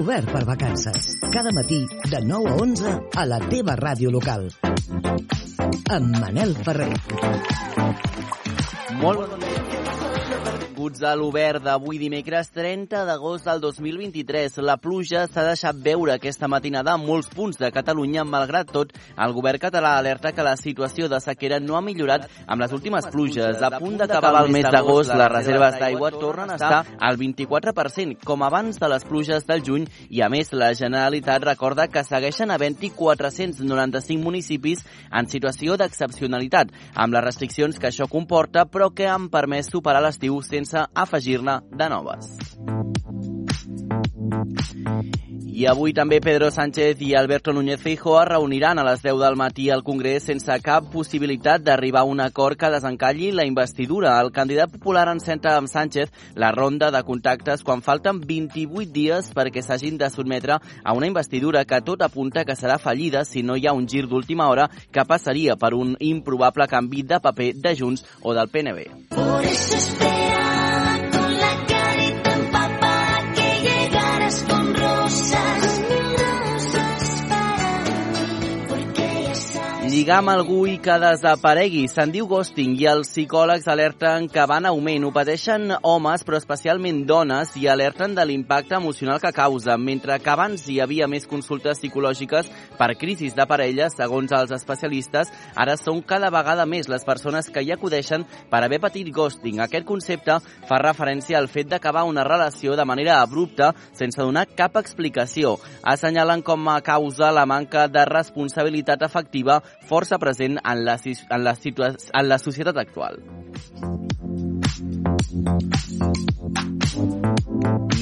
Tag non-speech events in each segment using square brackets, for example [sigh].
Obert per vacances. Cada matí de 9 a 11 a la teva ràdio local. Amb Manel Ferrer. Molt bon dia. Benvinguts a l'Obert d'avui dimecres 30 d'agost del 2023. La pluja s'ha deixat veure aquesta matinada en molts punts de Catalunya. Malgrat tot, el govern català alerta que la situació de sequera no ha millorat amb les últimes pluges. A punt d'acabar el mes d'agost, les reserves d'aigua tornen a estar al 24%, com abans de les pluges del juny, i a més la Generalitat recorda que segueixen havent-hi 495 municipis en situació d'excepcionalitat, amb les restriccions que això comporta, però que han permès superar l'estiu sense afegir-ne de noves. I avui també Pedro Sánchez i Alberto Núñez Feijóo es reuniran a les 10 del matí al Congrés sense cap possibilitat d'arribar a un acord que desencalli la investidura. El candidat popular encenta amb Sánchez la ronda de contactes quan falten 28 dies perquè s'hagin de sotmetre a una investidura que tot apunta que serà fallida si no hi ha un gir d'última hora que passaria per un improbable canvi de paper de Junts o del PNB. Por eso Lligar amb algú i que desaparegui. Se'n diu ghosting i els psicòlegs alerten que va en augment. Ho pateixen homes, però especialment dones, i alerten de l'impacte emocional que causa. Mentre que abans hi havia més consultes psicològiques per crisis de parella, segons els especialistes, ara són cada vegada més les persones que hi acudeixen per haver patit ghosting. Aquest concepte fa referència al fet d'acabar una relació de manera abrupta sense donar cap explicació. Assenyalen com a causa la manca de responsabilitat afectiva força present en la, en la, en la societat actual.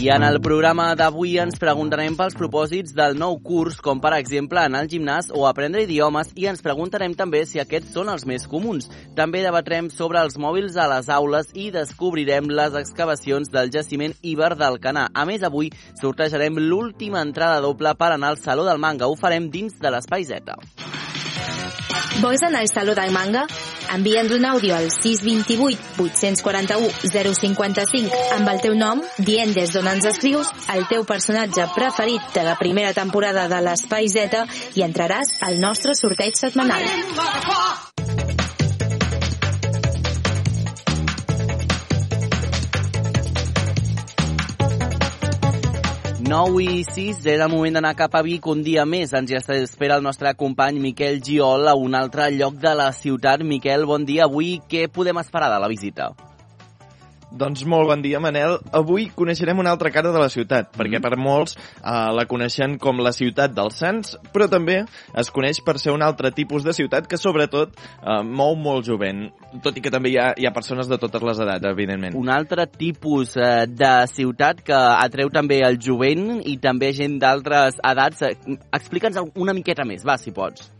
I en el programa d'avui ens preguntarem pels propòsits del nou curs, com per exemple anar al gimnàs o aprendre idiomes, i ens preguntarem també si aquests són els més comuns. També debatrem sobre els mòbils a les aules i descobrirem les excavacions del jaciment Iber d'Alcanar. A més, avui sortejarem l'última entrada doble per anar al Saló del Manga. Ho farem dins de l'Espai Z. Vols anar al Saló del Manga? Envia'ns un àudio al 628 841 055 amb el teu nom, dient des d'on ens escrius, el teu personatge preferit de la primera temporada de l'Espai Z i entraràs al nostre sorteig setmanal. 9 i 6, és el moment d'anar cap a Vic un dia més. Ens està- espera el nostre company Miquel Giol a un altre lloc de la ciutat. Miquel, bon dia. Avui què podem esperar de la visita? Doncs molt bon dia, Manel. Avui coneixerem una altra cara de la ciutat, perquè per molts eh, la coneixen com la ciutat dels Sants, però també es coneix per ser un altre tipus de ciutat que sobretot eh, mou molt jovent, tot i que també hi ha, hi ha persones de totes les edats, evidentment. Un altre tipus eh, de ciutat que atreu també el jovent i també gent d'altres edats. Explica'ns una miqueta més, va, si pots.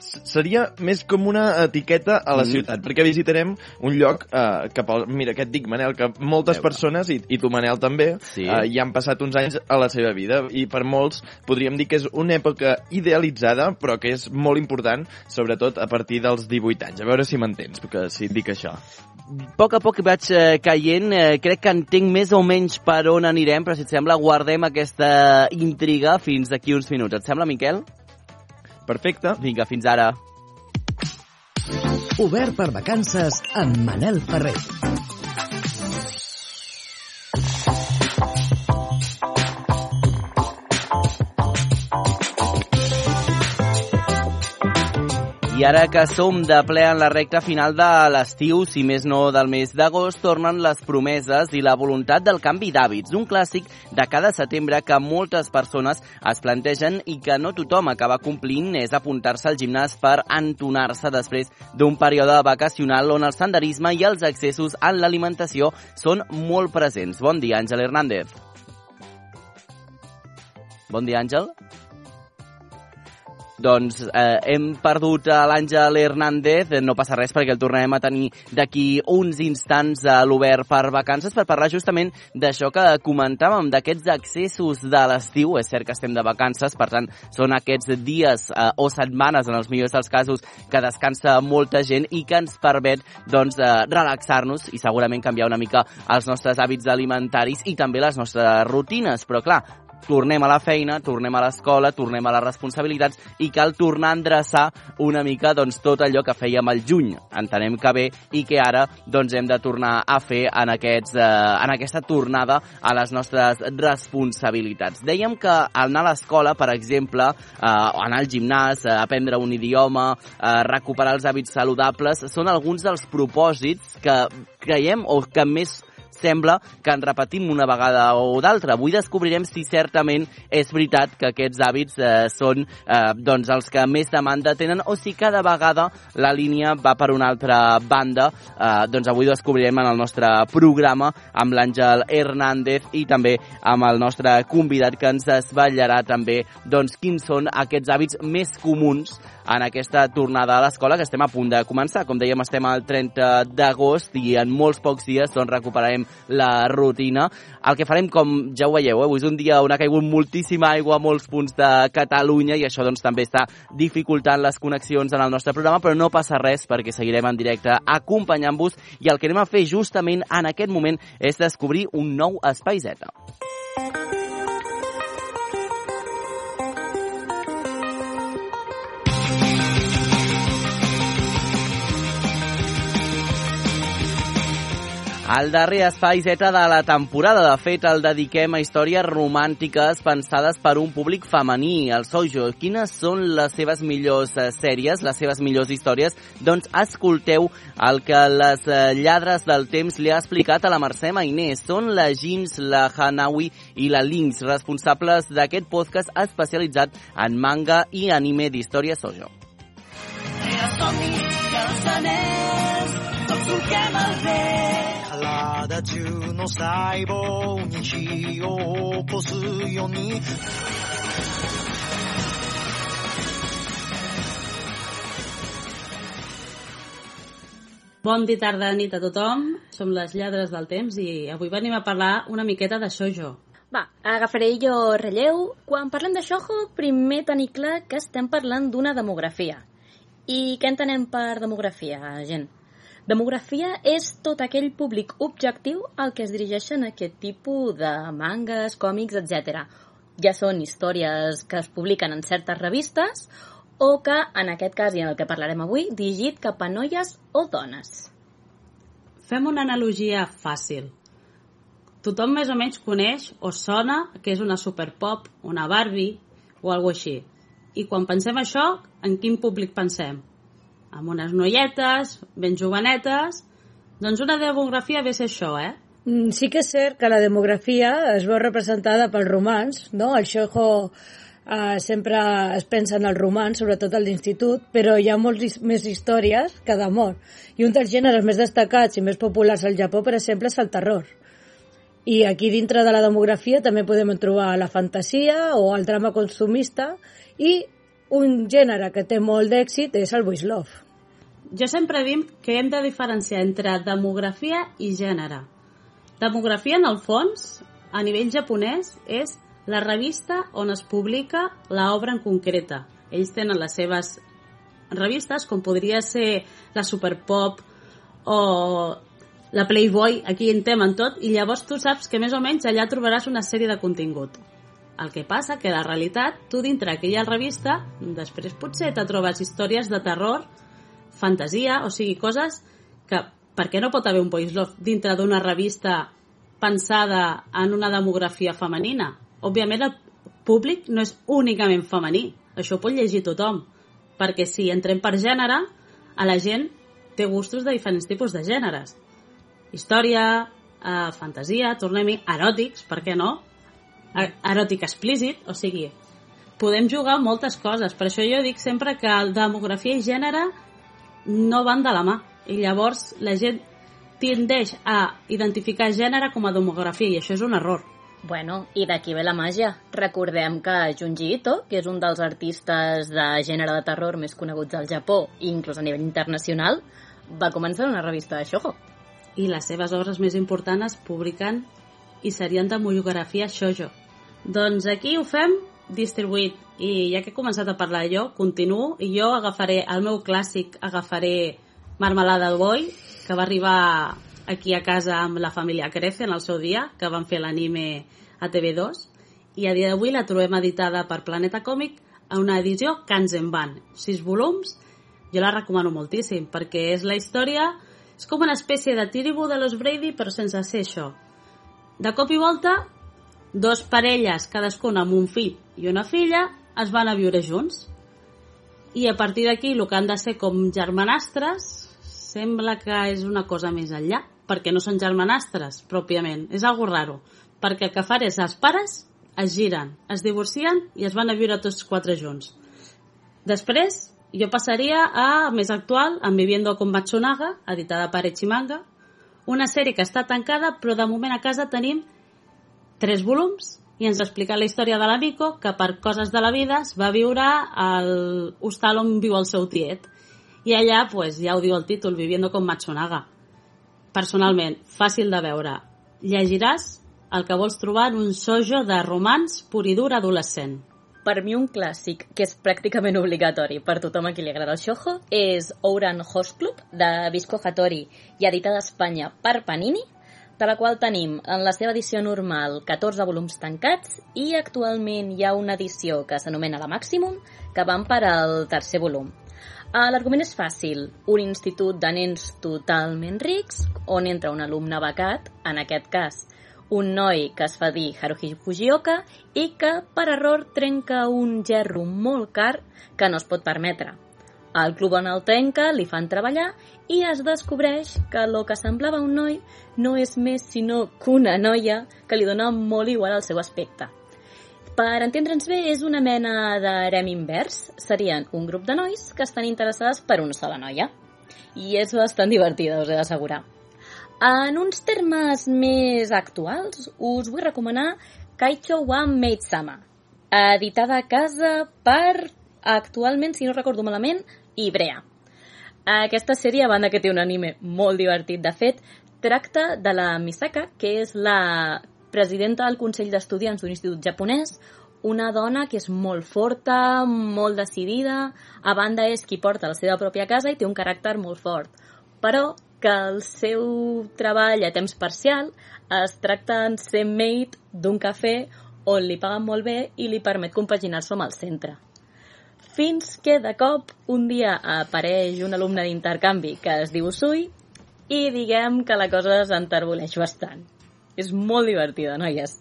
Seria més com una etiqueta a la Mm. ciutat, perquè visitarem un lloc eh, que, pel, mira, què et dic, Manel, que moltes Veure. persones, i, i tu, Manel, també, Sí. eh, hi han passat uns anys a la seva vida, i per molts podríem dir que és una època idealitzada, però que és molt important, sobretot a partir dels 18 anys. A veure si m'entens, que si et dic això. A poc a poc vaig eh, caient, eh, crec que entenc més o menys per on anirem, però si et sembla guardem aquesta intriga fins d'aquí uns minuts. Et sembla, Miquel? Perfecte. Vinga, fins ara. Obert per vacances amb Manel Ferrer. I ara que som de ple en la recta final de l'estiu, si més no del mes d'agost, tornen les promeses i la voluntat del canvi d'hàbits, un clàssic de cada setembre que moltes persones es plantegen i que no tothom acaba complint és apuntar-se al gimnàs per entonar-se després d'un període vacacional on el senderisme i els excessos en l'alimentació són molt presents. Bon dia, Àngel Hernández. Bon dia, Àngel. Doncs eh, hem perdut l'Àngel Hernández, no passa res perquè el tornarem a tenir d'aquí uns instants a l'Obert per vacances per parlar justament d'això que comentàvem, d'aquests accessos de l'estiu. És cert que estem de vacances, per tant, són aquests dies eh, o setmanes, en els millors dels casos, que descansa molta gent i que ens permet doncs, eh, relaxar-nos i segurament canviar una mica els nostres hàbits alimentaris i també les nostres rutines. Però clar, tornem a la feina, tornem a l'escola, tornem a les responsabilitats i cal tornar a endreçar una mica doncs, tot allò que fèiem al juny. Entenem que bé i que ara doncs, hem de tornar a fer en, aquests, eh, en aquesta tornada a les nostres responsabilitats. Dèiem que anar a l'escola, per exemple, eh, anar al gimnàs, eh, aprendre un idioma, eh, recuperar els hàbits saludables, són alguns dels propòsits que creiem o que més sembla que en repetim una vegada o d'altra. Avui descobrirem si certament és veritat que aquests hàbits eh, són eh, doncs els que més demanda tenen o si cada vegada la línia va per una altra banda. Eh, doncs avui descobrirem en el nostre programa amb l'Àngel Hernández i també amb el nostre convidat que ens esbatllarà també doncs, quins són aquests hàbits més comuns en aquesta tornada a l'escola que estem a punt de començar. Com dèiem, estem al 30 d'agost i en molts pocs dies doncs, recuperarem la rutina. El que farem, com ja ho veieu, eh, avui és un dia on ha caigut moltíssima aigua a molts punts de Catalunya i això doncs, també està dificultant les connexions en el nostre programa, però no passa res perquè seguirem en directe acompanyant-vos i el que anem a fer justament en aquest moment és descobrir un nou Espai Z. El darrer espai Z de la temporada. De fet, el dediquem a històries romàntiques pensades per un públic femení, el Sojo. Quines són les seves millors eh, sèries, les seves millors històries? Doncs escolteu el que les eh, lladres del temps li ha explicat a la Mercè Mainé. Són la Jeans, la Hanawi i la Lynx, responsables d'aquest podcast especialitzat en manga i anime d'història Sojo. Era somni i els anells, tots solquem el vent. 体中の細胞に火を起こすように Bon dia, tarda, nit a tothom. Som les lladres del temps i avui venim a parlar una miqueta de shoujo. Va, agafaré jo relleu. Quan parlem de Shoujo, primer tenir clar que estem parlant d'una demografia. I què entenem per demografia, gent? Demografia és tot aquell públic objectiu al que es dirigeixen aquest tipus de mangas, còmics, etc. Ja són històries que es publiquen en certes revistes o que, en aquest cas i en el que parlarem avui, dirigit cap a noies o dones. Fem una analogia fàcil. Tothom més o menys coneix o sona que és una superpop, una Barbie o alguna així. I quan pensem això, en quin públic pensem? Amb unes noietes, ben jovenetes... Doncs una demografia ve ser això, eh? Mm, Sí que és cert que la demografia es veu representada pel romans, no? El xojo eh, sempre es pensa en el romans, sobretot a l'institut, però hi ha molts més històries que d'amor. I un dels gèneres més destacats i més populars al Japó, per exemple, és el terror. I aquí dintre de la demografia també podem trobar la fantasia o el drama consumista i un gènere que té molt d'èxit és el voice love. Jo sempre dic que hem de diferenciar entre demografia i gènere. Demografia, en el fons, a nivell japonès, és la revista on es publica l'obra en concreta. Ells tenen les seves revistes, com podria ser la Superpop o la Playboy, aquí en temen tot, i llavors tu saps que més o menys allà trobaràs una sèrie de contingut. El que passa que la realitat, tu dintre aquella revista, després potser te trobes històries de terror, fantasia, o sigui, coses que per què no pot haver un voice love dintre d'una revista pensada en una demografia femenina? Òbviament el públic no és únicament femení, això ho pot llegir tothom, perquè si entrem per gènere, a la gent té gustos de diferents tipus de gèneres. Història, eh, fantasia, tornem-hi, eròtics, per què no? Er- Eròtic explícit, o sigui, podem jugar moltes coses. Per això jo dic sempre que demografia i gènere no van de la mà. I llavors la gent tendeix a identificar gènere com a demografia i això és un error. Bueno, i d'aquí ve la màgia. Recordem que Junji Ito, que és un dels artistes de gènere de terror més coneguts al Japó, i inclús a nivell internacional, va començar en una revista de shoujo. I les seves obres més importants es publiquen i serien de monografia shoujo. Doncs aquí ho fem distribuït i ja que he començat a parlar jo, continuo i jo agafaré el meu clàssic, agafaré Marmelada Boi, que va arribar aquí a casa amb la família Crece en el seu dia, que van fer l'anime a TV2 i a dia d'avui la trobem editada per Planeta Còmic a una edició Kanzenban, sis volums. Jo la recomano moltíssim perquè és la història, és com una espècie de Tiribu de los Brady però sense ser això. De cop i volta, dos parelles, cadascuna amb un fill i una filla, es van a viure junts. I a partir d'aquí, el que han de ser com germanastres, sembla que és una cosa més enllà, perquè no són germanastres, pròpiament. És algo raro, perquè el que fan és els pares es giren, es divorcien i es van a viure tots quatre junts. Després, jo passaria a més actual, en Viviendo con Matsunaga, editada per Echimanga, una sèrie que està tancada, però de moment a casa tenim tres volums i ens explica la història de l'amico que per coses de la vida es va viure al hostal on viu el seu tiet. I allà, pues, ja ho diu el títol, Viviendo con Matsunaga. Personalment, fàcil de veure. Llegiràs el que vols trobar en un sojo de romans pur i dur adolescent. Per mi un clàssic que és pràcticament obligatori per tothom a qui li agrada el shoujo és Ouran Host Club de Visco Hattori i editada a Espanya per Panini de la qual tenim en la seva edició normal 14 volums tancats i actualment hi ha una edició que s'anomena la Maximum que van per al tercer volum. Uh, L'argument és fàcil. Un institut de nens totalment rics on entra un alumne becat, en aquest cas un noi que es fa dir Haruhi Fujioka i que per error trenca un gerro molt car que no es pot permetre. Al club on el trenca li fan treballar i es descobreix que el que semblava un noi no és més sinó que una noia que li dona molt igual al seu aspecte. Per entendre'ns bé, és una mena d'harem invers. Serien un grup de nois que estan interessades per una sola noia. I és bastant divertida, us he d'assegurar. En uns termes més actuals, us vull recomanar Kaicho One Maid Sama, editada a casa per, actualment, si no recordo malament, Ibrea. Aquesta sèrie, a banda que té un anime molt divertit, de fet, tracta de la Misaka, que és la presidenta del Consell d'Estudiants d'un institut japonès, una dona que és molt forta, molt decidida, a banda és qui porta la seva pròpia casa i té un caràcter molt fort. Però que el seu treball a temps parcial es tracta en ser maid d'un cafè on li paguen molt bé i li permet compaginar-se amb el centre. Fins que de cop un dia apareix un alumne d'intercanvi que es diu Sui i diguem que la cosa s'enterboleix bastant. És molt divertida, noies.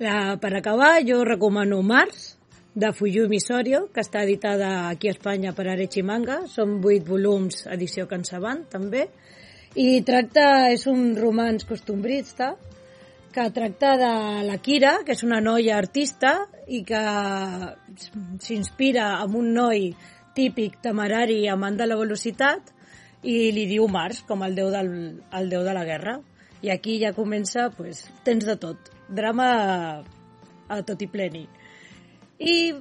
La, per acabar, jo recomano Mars, de Fuyumi Sorio, que està editada aquí a Espanya per Arechi Manga. Són vuit volums, edició Cansaban, també. I tracta, és un romans costumbrista, que tracta de la Kira, que és una noia artista i que s'inspira en un noi típic temerari amant de la velocitat i li diu Mars com el déu, del, el déu de la guerra. I aquí ja comença, pues, tens de tot. Drama a, tot i pleni. I,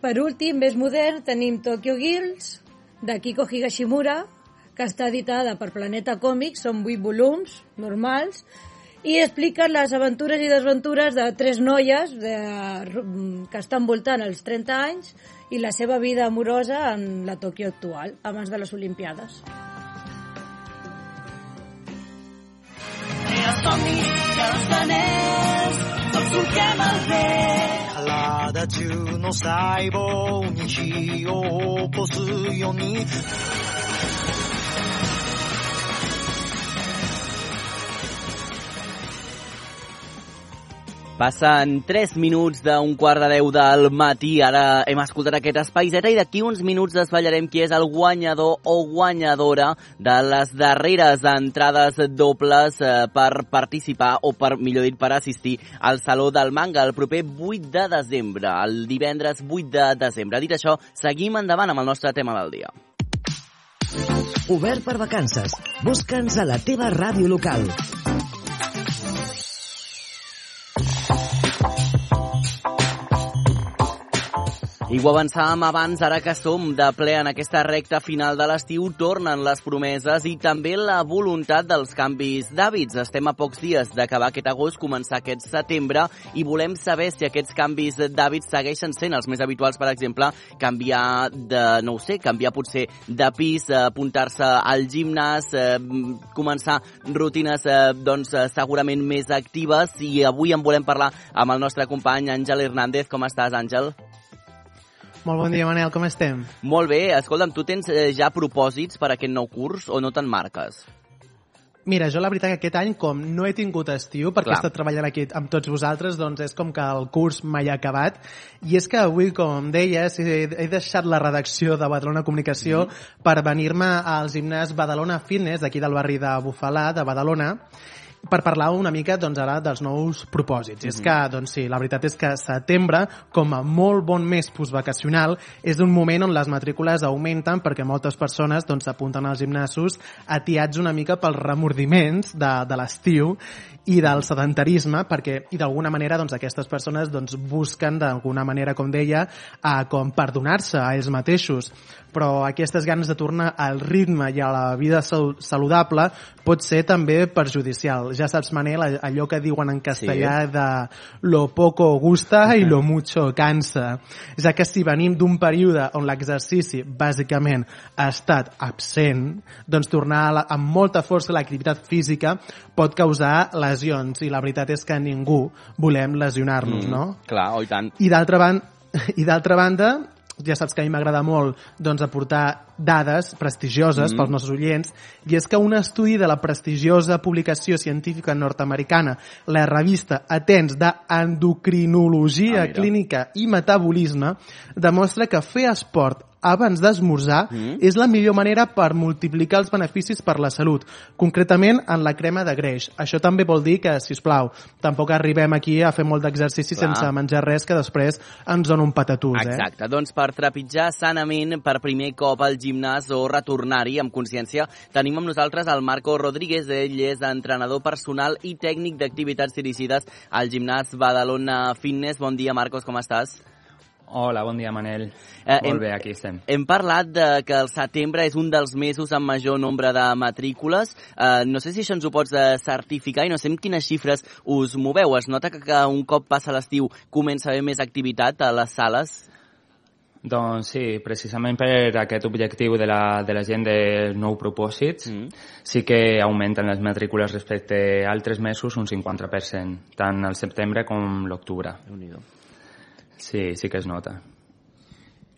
per últim, més modern, tenim Tokyo Girls, de Kiko Higashimura, que està editada per Planeta Còmics, són vuit volums normals, i expliquen les aventures i desventures de tres noies de, que estan voltant els 30 anys i la seva vida amorosa en la Tòquio actual, abans de les Olimpiades. els somnis i els anells, tots solquem el vent. 体中の細胞に火を起こすように Passen 3 minuts d'un quart de 10 del matí. Ara hem escoltat aquest espai Z i d'aquí uns minuts desvetllarem qui és el guanyador o guanyadora de les darreres entrades dobles eh, per participar o, per millor dit, per assistir al Saló del Manga el proper 8 de desembre, el divendres 8 de desembre. Dit això, seguim endavant amb el nostre tema del dia. Obert per vacances. Busca'ns a la teva ràdio local. I ho avançàvem abans, ara que som de ple en aquesta recta final de l'estiu, tornen les promeses i també la voluntat dels canvis d'hàbits. Estem a pocs dies d'acabar aquest agost, començar aquest setembre i volem saber si aquests canvis d'hàbits segueixen sent els més habituals, per exemple, canviar de, no ho sé, canviar potser de pis, eh, apuntar-se al gimnàs, eh, començar rutines eh, doncs, segurament més actives i avui en volem parlar amb el nostre company Àngel Hernández. Com estàs, Àngel? Molt bon dia, Manel, com estem? Molt bé, escolta'm, tu tens eh, ja propòsits per a aquest nou curs o no te'n marques? Mira, jo la veritat que aquest any, com no he tingut estiu, perquè Clar. he estat treballant aquí amb tots vosaltres, doncs és com que el curs mai ha acabat. I és que avui, com deies, he, deixat la redacció de Badalona Comunicació mm. per venir-me al gimnàs Badalona Fitness, d'aquí del barri de Bufalà, de Badalona, per parlar una mica doncs, ara dels nous propòsits. Mm -hmm. És que, doncs sí, la veritat és que setembre, com a molt bon mes postvacacional, és un moment on les matrícules augmenten perquè moltes persones doncs, s'apunten als gimnasos atiats una mica pels remordiments de, de l'estiu i del sedentarisme perquè i d'alguna manera doncs, aquestes persones doncs, busquen d'alguna manera, com deia, a, com perdonar-se a ells mateixos però aquestes ganes de tornar al ritme i a la vida sal saludable pot ser també perjudicial. Ja saps, Manel, allò que diuen en castellà sí. de lo poco gusta [laughs] i lo mucho cansa. Ja que si venim d'un període on l'exercici bàsicament ha estat absent, doncs tornar la, amb molta força a l'activitat física pot causar lesions i la veritat és que ningú volem lesionar-nos, Mm, no? Clar, oh, i tant. I d'altra banda, [laughs] i d'altra banda, ja saps que a mi m'agrada molt doncs, aportar dades prestigioses Mm. pels nostres oients, i és que un estudi de la prestigiosa publicació científica nord-americana, la revista Atens d'Endocrinologia Ah. Clínica i Metabolisme, demostra que fer esport abans d'esmorzar Mm. és la millor manera per multiplicar els beneficis per la salut, concretament en la crema de greix. Això també vol dir que, si us plau, tampoc arribem aquí a fer molt d'exercici sense menjar res que després ens dona un patatús, eh? Exacte, doncs per trepitjar sanament per primer cop al gimnàs o retornar-hi amb consciència, tenim amb nosaltres el Marco Rodríguez, ell és entrenador personal i tècnic d'activitats dirigides al gimnàs Badalona Fitness. Bon dia, Marcos, com estàs? Hola, bon dia, Manel. Eh, Molt hem- bé, aquí estem. Hem parlat de que el setembre és un dels mesos amb major nombre de matrícules. Eh, no sé si això ens ho pots eh, certificar i no sé amb quines xifres us moveu. Es nota que, que un cop passa l'estiu comença a haver més activitat a les sales? Doncs sí, precisament per aquest objectiu de la, de la gent de nou propòsits, mm. sí que augmenten les matrícules respecte a altres mesos un 50%, tant al setembre com l'octubre. Sí, sí que es nota.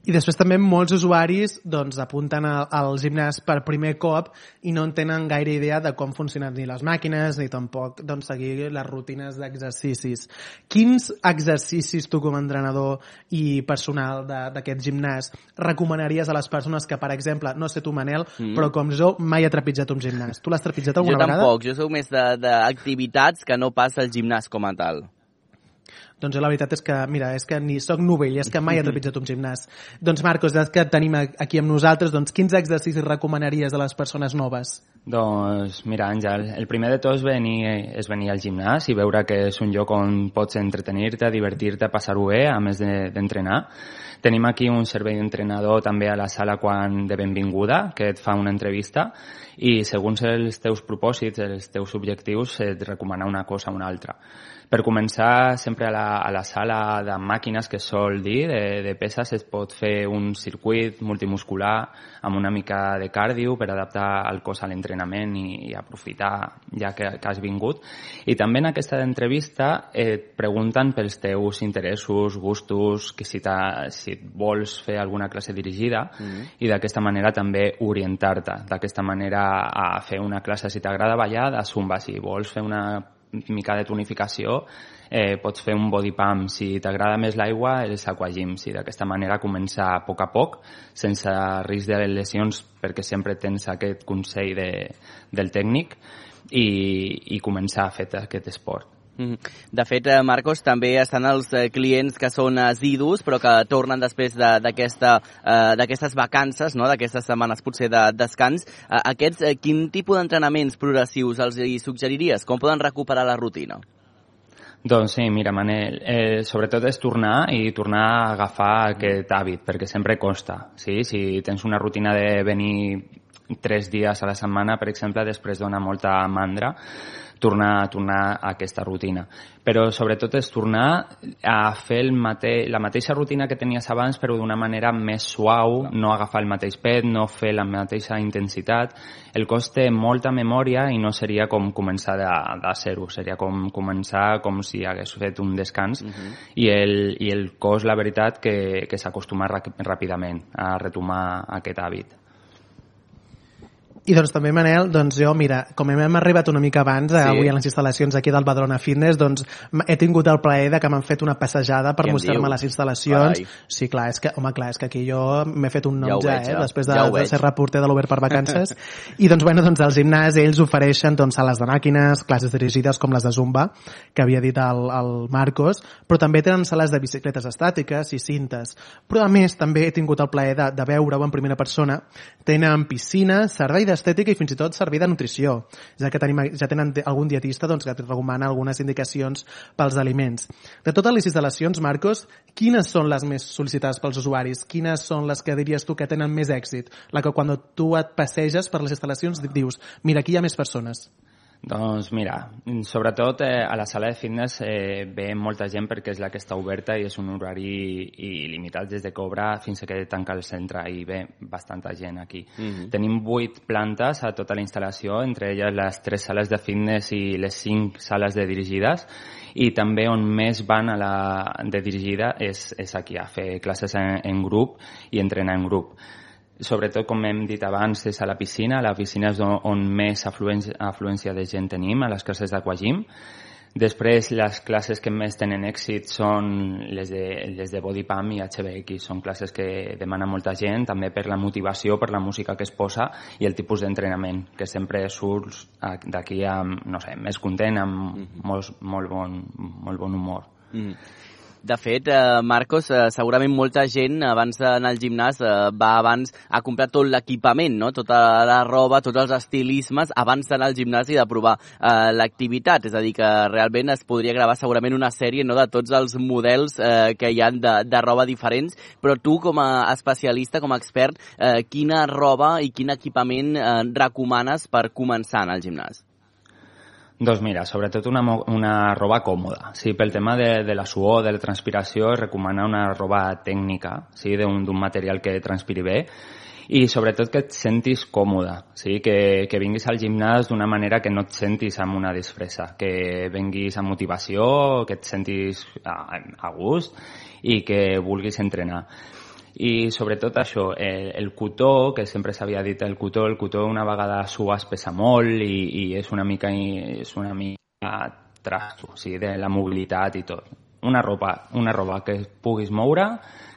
I després també molts usuaris doncs, apunten a- al gimnàs per primer cop i no en tenen gaire idea de com funcionen ni les màquines ni tampoc doncs, seguir les rutines d'exercicis. Quins exercicis tu com a entrenador i personal d'aquest gimnàs recomanaries a les persones que, per exemple, no sé tu Manel, Mm. mm. però com jo mai he trepitjat un gimnàs. Tu l'has trepitjat alguna jo vegada? tampoc, jo sóc més de- d'activitats que no pas al gimnàs com a tal. Doncs la veritat és que, mira, és que ni sóc novell, és que mai he [laughs] trepitjat un gimnàs. Doncs Marcos, ja que tenim aquí amb nosaltres, doncs quins exercicis recomanaries a les persones noves? Doncs mira, Àngel, el primer de tot és venir, és venir al gimnàs i veure que és un lloc on pots entretenir-te, divertir-te, passar-ho bé, a més de- d'entrenar. Tenim aquí un servei d'entrenador també a la sala quan de benvinguda, que et fa una entrevista i segons els teus propòsits, els teus objectius, et recomana una cosa o una altra. Per començar, sempre a la, a la sala de màquines que sol dir, de, de peses, es pot fer un circuit multimuscular amb una mica de cardio per adaptar el cos a l'entrenament i, i aprofitar ja que, que has vingut. I també en aquesta entrevista et pregunten pels teus interessos, gustos, que si, si et vols fer alguna classe dirigida Mm. i d'aquesta manera també orientar-te. D'aquesta manera a fer una classe, si t'agrada ballar, de zumba. Si vols fer una mica de tonificació, eh, pots fer un body pump. Si t'agrada més l'aigua, els aquagyms. I d'aquesta manera començar a poc a poc, sense risc de lesions, perquè sempre tens aquest consell de, del tècnic, i, i començar a fer aquest esport. Mhm. De fet, eh, Marcos, també estan els eh, clients que són assidus, però que tornen després de- eh, d'aquestes vacances, no? d'aquestes setmanes potser de descans. Eh, Aquests, eh, quin tipus d'entrenaments progressius els hi suggeriries? Com poden recuperar la rutina? Doncs sí, mira, Manel, eh, sobretot és tornar i tornar a agafar aquest hàbit, perquè sempre costa, sí? Si tens una rutina de venir tres dies a la setmana, per exemple, després dona molta mandra tornar, tornar a aquesta rutina. Però sobretot és tornar a fer el mate la mateixa rutina que tenies abans però d'una manera més suau, no agafar el mateix pet, no fer la mateixa intensitat. El cos té molta memòria i no seria com començar de, de zero, seria com començar com si hagués fet un descans uh -huh. i, el, i el cos, la veritat, que, que s'acostuma ràpidament a retomar aquest hàbit. I doncs també, Manel, doncs jo, mira, com hem arribat una mica abans, sí. avui a les instal·lacions aquí del Badrona Fitness, doncs he tingut el plaer de que m'han fet una passejada per mostrar-me les instal·lacions. Ai. Sí, clar, és que, home, clar, és que aquí jo m'he fet un nom ja, ja veig, eh, després de, ja de ser reporter de l'Obert per vacances. [laughs] I doncs, bueno, doncs al gimnàs ells ofereixen doncs, sales de màquines, classes dirigides com les de Zumba, que havia dit el, el Marcos, però també tenen sales de bicicletes estàtiques i cintes. Però a més també he tingut el plaer de, de veure-ho en primera persona. Tenen piscina, servei de d'estètica i fins i tot servir de nutrició, ja que tenim, ja tenen algun dietista doncs, que et recomana algunes indicacions pels aliments. De totes les instal·lacions, Marcos, quines són les més sol·licitades pels usuaris? Quines són les que diries tu que tenen més èxit? La que quan tu et passeges per les instal·lacions dius, mira, aquí hi ha més persones. Doncs mira, sobretot eh, a la sala de fitness eh, ve molta gent perquè és la que està oberta i és un horari il·limitat des de cobra fins a que tanca el centre i ve bastanta gent aquí. Mm -hmm. Tenim vuit plantes a tota la instal·lació, entre elles les tres sales de fitness i les cinc sales de dirigides i també on més van a la de dirigida és, és aquí a fer classes en, en grup i entrenar en grup sobretot, com hem dit abans, és a la piscina. La piscina és on més afluència, afluència de gent tenim, a les classes d'aquagim. Després, les classes que més tenen èxit són les de, les de Body Pump i HBX. Són classes que demana molta gent, també per la motivació, per la música que es posa i el tipus d'entrenament, que sempre surts d'aquí amb, no sé, més content, amb mm -hmm. molt, molt, bon, molt bon humor. Mm -hmm. De fet, eh, Marcos, eh, segurament molta gent abans d'anar al gimnàs eh, va abans a comprar tot l'equipament, no? tota la roba, tots els estilismes, abans d'anar al gimnàs i de provar eh, l'activitat. És a dir, que realment es podria gravar segurament una sèrie no? de tots els models eh, que hi han de, de roba diferents, però tu com a especialista, com a expert, eh, quina roba i quin equipament eh, recomanes per començar al gimnàs? Doncs mira, sobretot una, una roba còmoda. Sí, pel tema de, de la suor, de la transpiració, es recomana una roba tècnica, sí, d'un material que transpiri bé i sobretot que et sentis còmode, sí? que, que vinguis al gimnàs d'una manera que no et sentis amb una disfressa, que vinguis amb motivació, que et sentis a, a gust i que vulguis entrenar i sobretot això, el, el cotó, que sempre s'havia dit el cotó, el cotó una vegada sues pesa molt i, i és una mica, és una mica trasto, o sigui, de la mobilitat i tot. Una roba, una roba que puguis moure,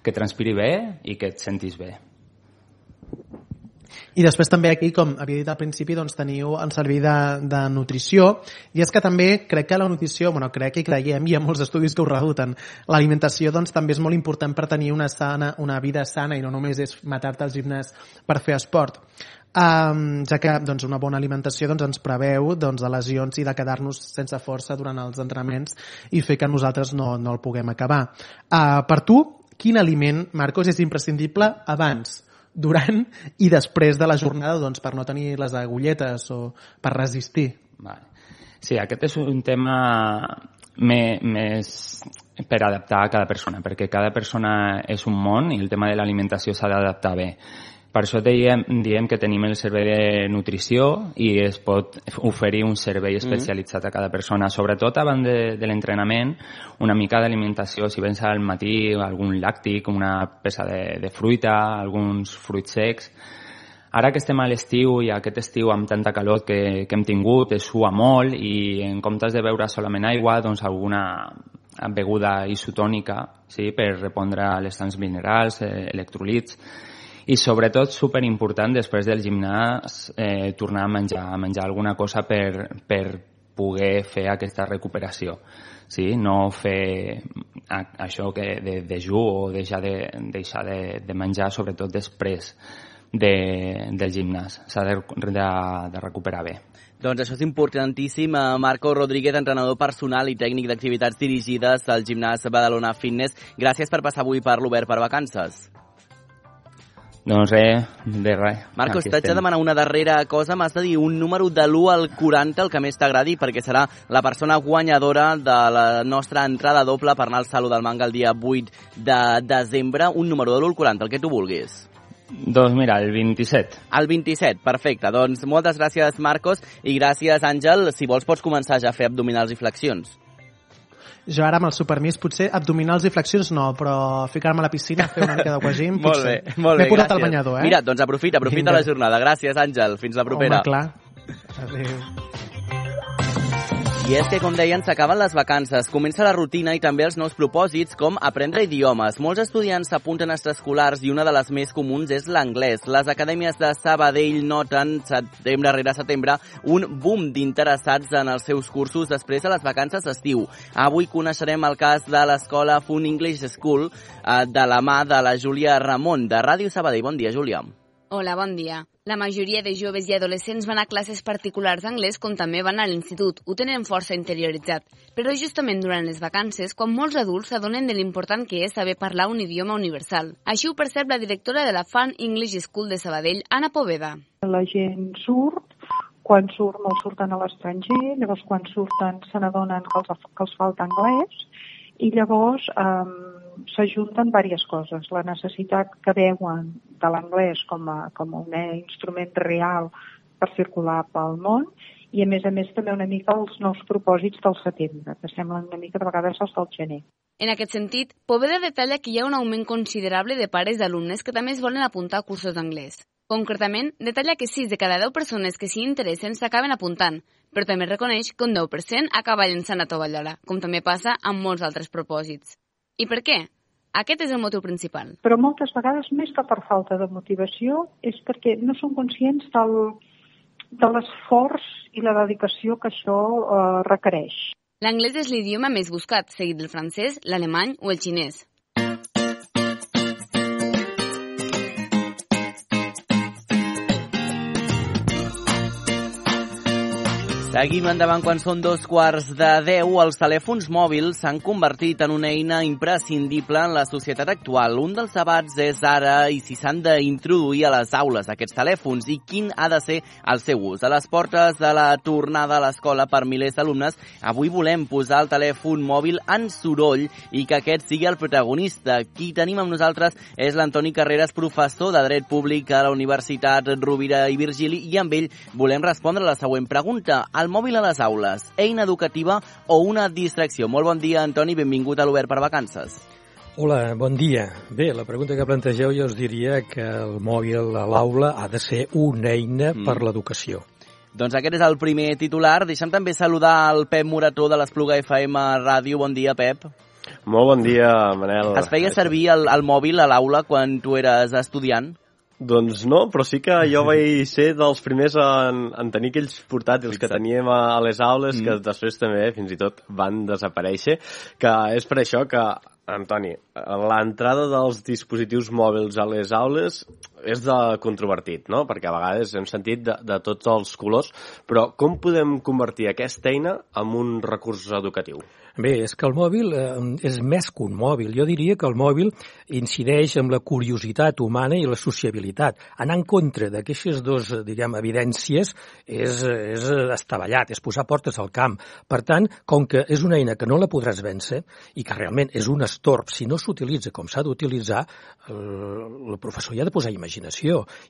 que transpiri bé i que et sentis bé. I després també aquí, com havia dit al principi, doncs teniu el servei de, de nutrició i és que també crec que la nutrició, bueno, crec que creiem, hi ha molts estudis que ho rebuten, l'alimentació doncs també és molt important per tenir una, sana, una vida sana i no només és matar-te al gimnàs per fer esport. Um, ja que doncs, una bona alimentació doncs, ens preveu doncs, de lesions i de quedar-nos sense força durant els entrenaments i fer que nosaltres no, no el puguem acabar. Uh, per tu, quin aliment, Marcos, és imprescindible abans durant i després de la jornada doncs, per no tenir les agulletes o per resistir. Vale. Sí, aquest és un tema més per adaptar a cada persona, perquè cada persona és un món i el tema de l'alimentació s'ha d'adaptar bé. Per això diem, diem que tenim el servei de nutrició i es pot oferir un servei mm-hmm. especialitzat a cada persona. Sobretot abans de, de l'entrenament, una mica d'alimentació, si vens al matí, algun làctic, una peça de, de fruita, alguns fruits secs. Ara que estem a l'estiu i aquest estiu amb tanta calor que, que hem tingut, es sua molt i en comptes de beure solament aigua, doncs alguna beguda isotònica sí, per repondre les tants minerals, eh, electrolits i sobretot super important després del gimnàs eh, tornar a menjar, a menjar alguna cosa per, per poder fer aquesta recuperació sí? no fer això que de dejú o deixar de, deixar de, de menjar sobretot després de, del gimnàs. S'ha de, de, de recuperar bé. Doncs això és importantíssim. Eh, Marco Rodríguez, entrenador personal i tècnic d'activitats dirigides al gimnàs Badalona Fitness. Gràcies per passar avui per l'Obert per Vacances. Doncs res, de res. Marcos, t'haig de demanar una darrera cosa. M'has de dir un número de l'1 al 40, el que més t'agradi, perquè serà la persona guanyadora de la nostra entrada doble per anar al Saló del Manga el dia 8 de desembre. Un número de l'1 al 40, el que tu vulguis. Doncs mira, el 27. El 27, perfecte. Doncs moltes gràcies, Marcos, i gràcies, Àngel. Si vols, pots començar ja a fer abdominals i flexions. Jo ara amb el supermís potser abdominals i flexions no, però ficar-me a la piscina, fer una mica d'aquagim, [laughs] molt potser. bé, molt bé, M'he posat al banyador, eh? Mira, doncs aprofita, aprofita Vinga. la jornada. Gràcies, Àngel. Fins la propera. Home, clar. Adéu. I és que, com deien, s'acaben les vacances, comença la rutina i també els nous propòsits, com aprendre idiomes. Molts estudiants s'apunten a extraescolars i una de les més comuns és l'anglès. Les acadèmies de Sabadell noten, setembre rere setembre, un boom d'interessats en els seus cursos després de les vacances d'estiu. Avui coneixerem el cas de l'escola Fun English School eh, de la mà de la Júlia Ramon, de Ràdio Sabadell. Bon dia, Júlia. Hola, bon dia. La majoria de joves i adolescents van a classes particulars d'anglès com també van a l'institut. Ho tenen força interioritzat. Però justament durant les vacances, quan molts adults s'adonen de l'important que és saber parlar un idioma universal. Així ho percep la directora de la Fun English School de Sabadell, Anna Poveda. La gent surt, quan surt molts surten a l'estranger, llavors quan surten se n'adonen que, els, que els falta anglès i llavors um, s'ajunten diverses coses. La necessitat que veuen de l'anglès com, a, com un instrument real per circular pel món i a més a més també una mica els nous propòsits del setembre, que semblen una mica de vegades els del gener. En aquest sentit, Poveda detalla que hi ha un augment considerable de pares d'alumnes que també es volen apuntar a cursos d'anglès. Concretament, detalla que 6 de cada 10 persones que s'hi interessen s'acaben apuntant, però també reconeix que un 10% acaba llançant a tovallola, com també passa amb molts altres propòsits. I per què? Aquest és el motiu principal. Però moltes vegades, més que per falta de motivació, és perquè no són conscients del, de l'esforç i la dedicació que això eh, requereix. L'anglès és l'idioma més buscat, seguit del francès, l'alemany o el xinès. Seguim endavant quan són dos quarts de deu. Els telèfons mòbils s'han convertit en una eina imprescindible en la societat actual. Un dels debats és ara i si s'han d'introduir a les aules aquests telèfons i quin ha de ser el seu ús. A les portes de la tornada a l'escola per milers d'alumnes, avui volem posar el telèfon mòbil en soroll i que aquest sigui el protagonista. Qui tenim amb nosaltres és l'Antoni Carreras, professor de Dret Públic a la Universitat Rovira i Virgili, i amb ell volem respondre la següent pregunta. El mòbil a les aules, eina educativa o una distracció? Molt bon dia, Antoni, benvingut a l'Obert per Vacances. Hola, bon dia. Bé, la pregunta que plantegeu jo us diria que el mòbil a l'aula ha de ser una eina mm. per l'educació. Doncs aquest és el primer titular. Deixa'm també saludar el Pep Morató de l'Espluga FM Ràdio. Bon dia, Pep. Molt bon dia, Manel. Es feia servir el, el mòbil a l'aula quan tu eres estudiant? Doncs no, però sí que jo vaig ser dels primers en, en tenir aquells portàtils que teníem a, a les aules, mm. que després també fins i tot van desaparèixer, que és per això que, Antoni, l'entrada dels dispositius mòbils a les aules és de controvertit, no? Perquè a vegades hem sentit de, de tots els colors, però com podem convertir aquesta eina en un recurs educatiu? Bé, és que el mòbil eh, és més que un mòbil. Jo diria que el mòbil incideix amb la curiositat humana i la sociabilitat. Anar en contra d'aquestes dues, diguem, evidències és, és estavellat, és posar portes al camp. Per tant, com que és una eina que no la podràs vèncer i que realment és un estorb, si no s'utilitza com s'ha d'utilitzar, el, el professor hi ha de posar imaginació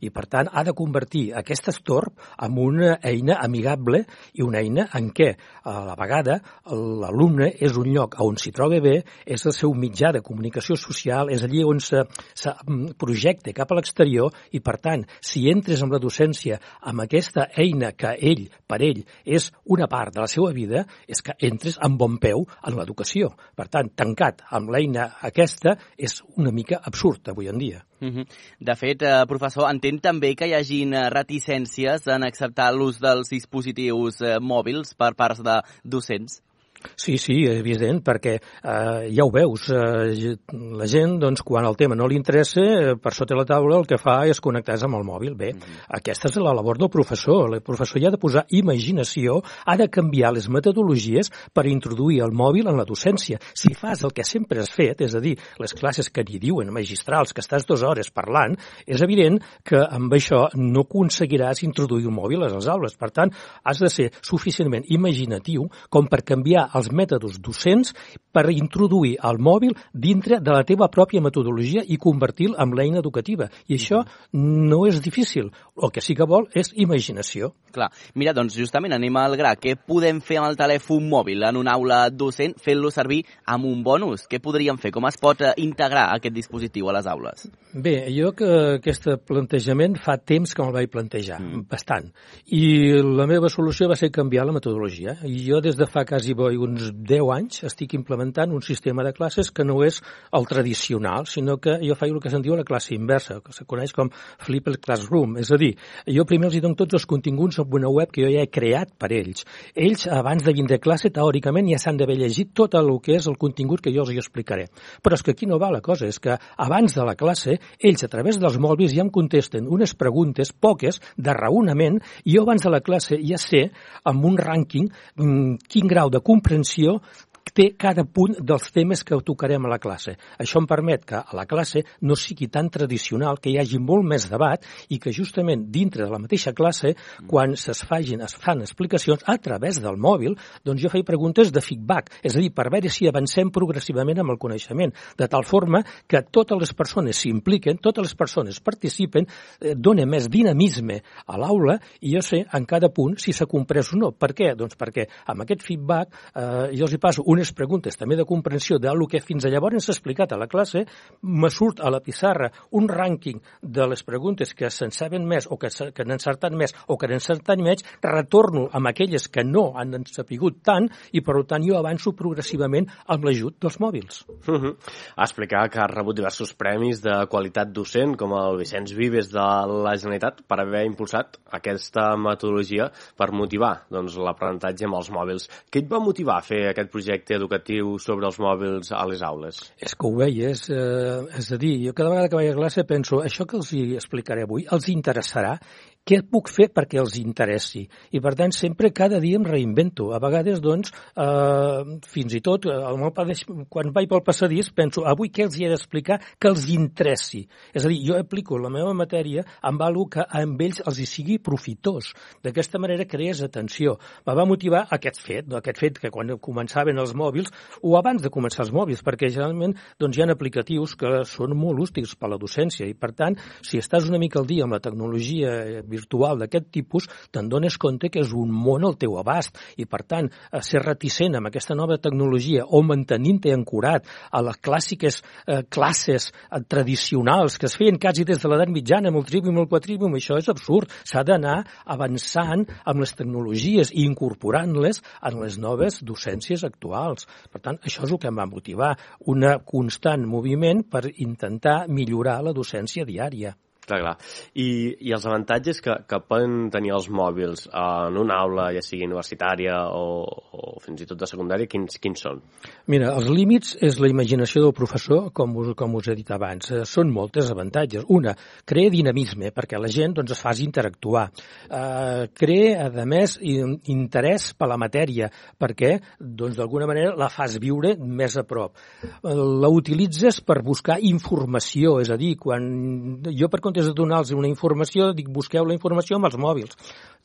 i, per tant, ha de convertir aquest estorb en una eina amigable i una eina en què, a la vegada, l'alumne és un lloc on s'hi troba bé, és el seu mitjà de comunicació social, és allí on se, se projecta cap a l'exterior i, per tant, si entres amb la docència amb aquesta eina que ell, per ell, és una part de la seva vida, és que entres amb bon peu en l'educació. Per tant, tancat amb l'eina aquesta és una mica absurd avui en dia. De fet, eh, professor, entenc també que hi hagin eh, reticències en acceptar l'ús dels dispositius eh, mòbils per parts de docents. Sí, sí, és evident, perquè eh, ja ho veus, eh, la gent, doncs, quan el tema no li interessa, eh, per sota la taula el que fa és connectar-se amb el mòbil. Bé, mm -hmm. aquesta és la labor del professor. El professor ja ha de posar imaginació, ha de canviar les metodologies per introduir el mòbil en la docència. Si fas el que sempre has fet, és a dir, les classes que n'hi diuen magistrals, que estàs dues hores parlant, és evident que amb això no aconseguiràs introduir un mòbil a les aules. Per tant, has de ser suficientment imaginatiu com per canviar els mètodes docents per introduir el mòbil dintre de la teva pròpia metodologia i convertir-lo en l'eina educativa. I això no és difícil. El que sí que vol és imaginació. Clar. Mira, doncs justament anem al gra. Què podem fer amb el telèfon mòbil en una aula docent fent-lo servir amb un bonus? Què podríem fer? Com es pot eh, integrar aquest dispositiu a les aules? Bé, jo que aquest plantejament fa temps que me'l vaig plantejar, mm. bastant. I la meva solució va ser canviar la metodologia. I jo des de fa quasi uns 10 anys estic implementant un sistema de classes que no és el tradicional, sinó que jo faig el que se'n diu la classe inversa, que se coneix com Flipped Classroom. És a dir, jo primer els hi dono tots els continguts en una web que jo ja he creat per ells. Ells, abans de vindre a classe, teòricament ja s'han d'haver llegit tot el que és el contingut que jo els hi explicaré. Però és que aquí no va la cosa, és que abans de la classe, ells a través dels mòbils ja em contesten unes preguntes, poques, de raonament, i jo abans de la classe ja sé, amb un rànquing, mm, quin grau de comprensió té cada punt dels temes que tocarem a la classe. Això em permet que a la classe no sigui tan tradicional, que hi hagi molt més debat i que justament dintre de la mateixa classe, quan es fagin, es fan explicacions a través del mòbil, doncs jo faig preguntes de feedback, és a dir, per veure si avancem progressivament amb el coneixement, de tal forma que totes les persones s'impliquen, totes les persones participen, eh, dona més dinamisme a l'aula i jo sé en cada punt si s'ha comprès o no. Per què? Doncs perquè amb aquest feedback eh, jo els hi passo unes preguntes també de comprensió del que fins a llavors s'ha explicat a la classe, me surt a la pissarra un rànquing de les preguntes que se'n saben més o que, que n'han encertat més o que n'han encertat menys, retorno amb aquelles que no han sapigut tant i per tant jo avanço progressivament amb l'ajut dels mòbils. Uh -huh. Explicar que ha rebut diversos premis de qualitat docent com el Vicenç Vives de la Generalitat per haver impulsat aquesta metodologia per motivar doncs, l'aprenentatge amb els mòbils. Què et va motivar a fer aquest projecte educatiu sobre els mòbils a les aules? És que ho veies, eh, és a dir, jo cada vegada que vaig a classe penso, això que els hi explicaré avui els interessarà què puc fer perquè els interessi? I, per tant, sempre, cada dia em reinvento. A vegades, doncs, eh, fins i tot, el meu pare, quan vaig pel passadís, penso, avui què els hi he d'explicar que els interessi? És a dir, jo aplico la meva matèria amb alguna que amb ells els hi sigui profitós. D'aquesta manera crees atenció. Me va motivar aquest fet, aquest fet que quan començaven els mòbils, o abans de començar els mòbils, perquè generalment doncs, hi ha aplicatius que són molt útils per a la docència i, per tant, si estàs una mica al dia amb la tecnologia virtual d'aquest tipus, te'n dones compte que és un món al teu abast i, per tant, ser reticent amb aquesta nova tecnologia o mantenint-te ancorat a les clàssiques eh, classes eh, tradicionals que es feien quasi des de l'edat mitjana amb el trivium i el quatrivium, això és absurd. S'ha d'anar avançant amb les tecnologies i incorporant-les en les noves docències actuals. Per tant, això és el que em va motivar, un constant moviment per intentar millorar la docència diària. Clar, clar. I, I els avantatges que, que poden tenir els mòbils en una aula, ja sigui universitària o, o fins i tot de secundària, quins, quins són? Mira, els límits és la imaginació del professor, com us, com us he dit abans. Eh, són moltes avantatges. Una, crea dinamisme, perquè la gent doncs, es faci interactuar. Eh, crea, a més, interès per la matèria, perquè doncs, d'alguna manera la fas viure més a prop. Eh, la utilitzes per buscar informació, és a dir, quan jo per comptes de donar-los una informació, dic busqueu la informació amb els mòbils.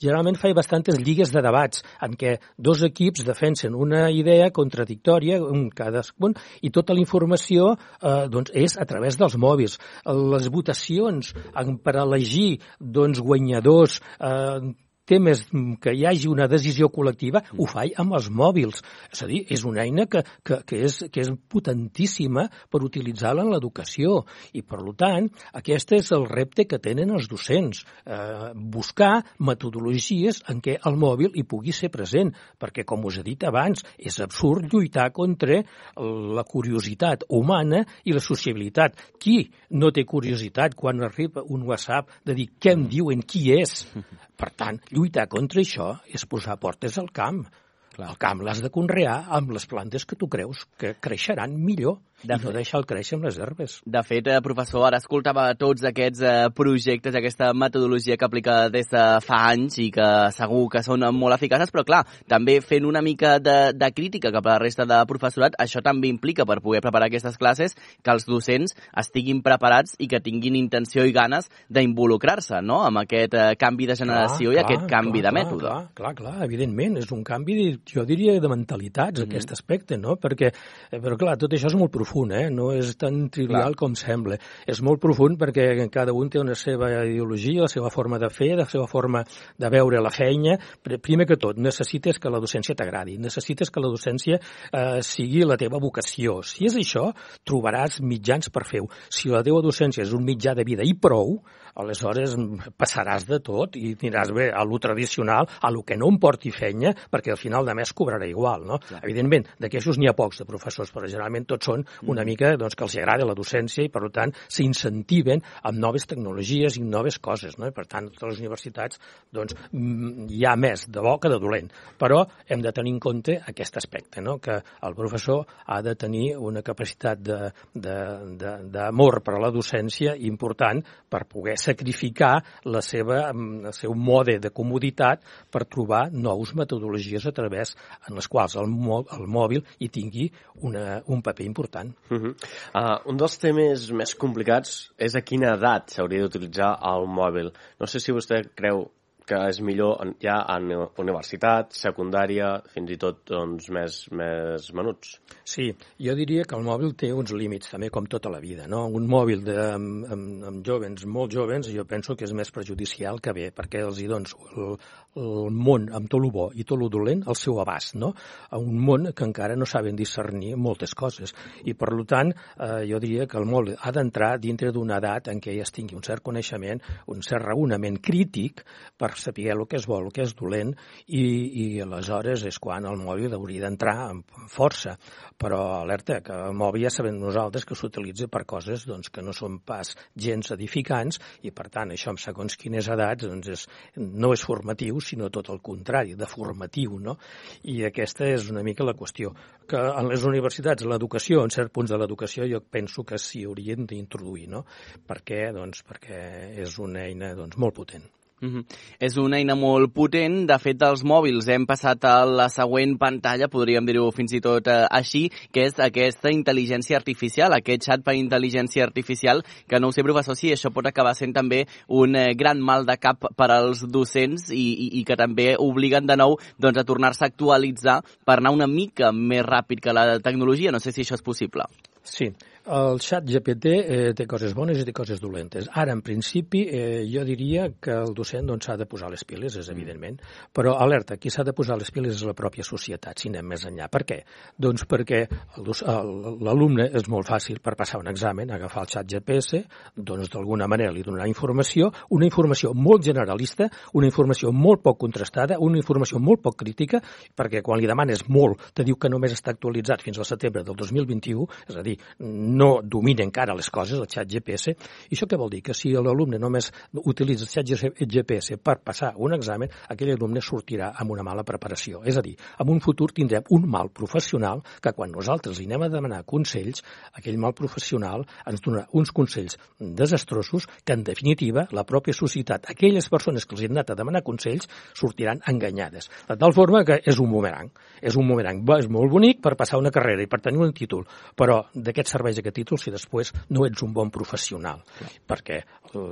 Generalment faig bastantes lligues de debats en què dos equips defensen una idea contradictòria, un cadascun, i tota la informació eh, doncs, és a través dels mòbils. Les votacions per elegir doncs, guanyadors eh, temes que hi hagi una decisió col·lectiva, ho faig amb els mòbils. És a dir, és una eina que, que, que, és, que és potentíssima per utilitzar-la en l'educació. I, per tant, aquest és el repte que tenen els docents. Eh, buscar metodologies en què el mòbil hi pugui ser present, perquè, com us he dit abans, és absurd lluitar contra la curiositat humana i la sociabilitat. Qui no té curiositat quan arriba un WhatsApp de dir què em diuen, qui és? [laughs] Per tant, lluitar contra això és posar portes al camp. El camp l'has de conrear amb les plantes que tu creus que creixeran millor de i no deixar-el créixer amb les herbes. De fet, eh, professor, ara escoltava tots aquests eh, projectes, aquesta metodologia que aplica des de fa anys i que segur que són molt eficaces, però clar, també fent una mica de, de crítica cap a la resta de professorat, això també implica per poder preparar aquestes classes que els docents estiguin preparats i que tinguin intenció i ganes d'involucrar-se no? amb aquest eh, canvi de generació clar, i aquest canvi clar, de mètode. Clar, clar, clar, evidentment, és un canvi, jo diria, de mentalitats, mm -hmm. aquest aspecte, no? Perquè, eh, però clar, tot això és molt profund, eh? No és tan trivial clar. com sembla. És molt profund perquè cada un té una seva ideologia, la seva forma de fer, la seva forma de veure la feina. Primer que tot, necessites que la docència t'agradi, necessites que la docència eh, sigui la teva vocació. Si és això, trobaràs mitjans per fer-ho. Si la teva docència és un mitjà de vida i prou, aleshores passaràs de tot i aniràs bé a lo tradicional, a lo que no em porti fenya, perquè al final de mes cobrarà igual, no? Clar. Evidentment, d'aquestos n'hi ha pocs de professors, però generalment tots són una mica doncs, que els agrada la docència i, per tant, s'incentiven amb noves tecnologies i noves coses, no? I, per tant, a totes les universitats doncs, mm, hi ha més de bo que de dolent. Però hem de tenir en compte aquest aspecte, no? que el professor ha de tenir una capacitat d'amor per a la docència important per poder sacrificar la seva, mm, el seu mode de comoditat per trobar nous metodologies a través en les quals el, el mòbil hi tingui una, un paper important. Uh -huh. uh, un dels temes més complicats és a quina edat s'hauria d'utilitzar el mòbil. No sé si vostè creu que és millor ja en universitat, secundària, fins i tot doncs, més, més menuts. Sí, jo diria que el mòbil té uns límits, també com tota la vida. No? Un mòbil de, amb, amb, amb jovens, molt jovens, jo penso que és més prejudicial que bé, perquè els hi dones el, el món amb tot el bo i tot el dolent al seu abast, no? A un món que encara no saben discernir moltes coses. I, per tant, eh, jo diria que el mòbil ha d'entrar dintre d'una edat en què ja es tingui un cert coneixement, un cert raonament crític per saber el que és bo, el que és dolent, i, i aleshores és quan el mòbil hauria d'entrar amb força. Però alerta, que el mòbil ja sabem nosaltres que s'utilitza per coses doncs, que no són pas gens edificants i, per tant, això amb segons quines edats doncs és, no és formatiu, sinó tot el contrari, de formatiu, no? I aquesta és una mica la qüestió. Que en les universitats l'educació, en certs punts de l'educació, jo penso que s'hi haurien d'introduir, no? Per què? Doncs perquè és una eina doncs, molt potent. Mm -hmm. És una eina molt potent. De fet, dels mòbils hem passat a la següent pantalla, podríem dir-ho fins i tot eh, així, que és aquesta intel·ligència artificial, aquest xat per intel·ligència artificial, que no ho sé, professor, si això pot acabar sent també un eh, gran mal de cap per als docents i, i, i que també obliguen de nou doncs, a tornar-se a actualitzar per anar una mica més ràpid que la tecnologia. No sé si això és possible. Sí, el xat GPT eh, té coses bones i té coses dolentes. Ara, en principi, eh, jo diria que el docent doncs, s'ha de posar les piles, és evidentment, però alerta, qui s'ha de posar les piles és la pròpia societat, si anem més enllà. Per què? Doncs perquè l'alumne és molt fàcil per passar un examen, agafar el xat GPS, doncs d'alguna manera li donarà informació, una informació molt generalista, una informació molt poc contrastada, una informació molt poc crítica, perquè quan li demanes molt, te diu que només està actualitzat fins al setembre del 2021, és a dir, no domina encara les coses, el xat GPS, i això què vol dir? Que si l'alumne només utilitza el xat GPS per passar un examen, aquell alumne sortirà amb una mala preparació. És a dir, en un futur tindrem un mal professional que quan nosaltres li anem a demanar consells, aquell mal professional ens donarà uns consells desastrosos que, en definitiva, la pròpia societat, aquelles persones que els han anat a demanar consells, sortiran enganyades. De tal forma que és un bumerang. És un bumerang. És molt bonic per passar una carrera i per tenir un títol, però d'aquest serveix aquest títol si després no ets un bon professional? Clar. Perquè, eh,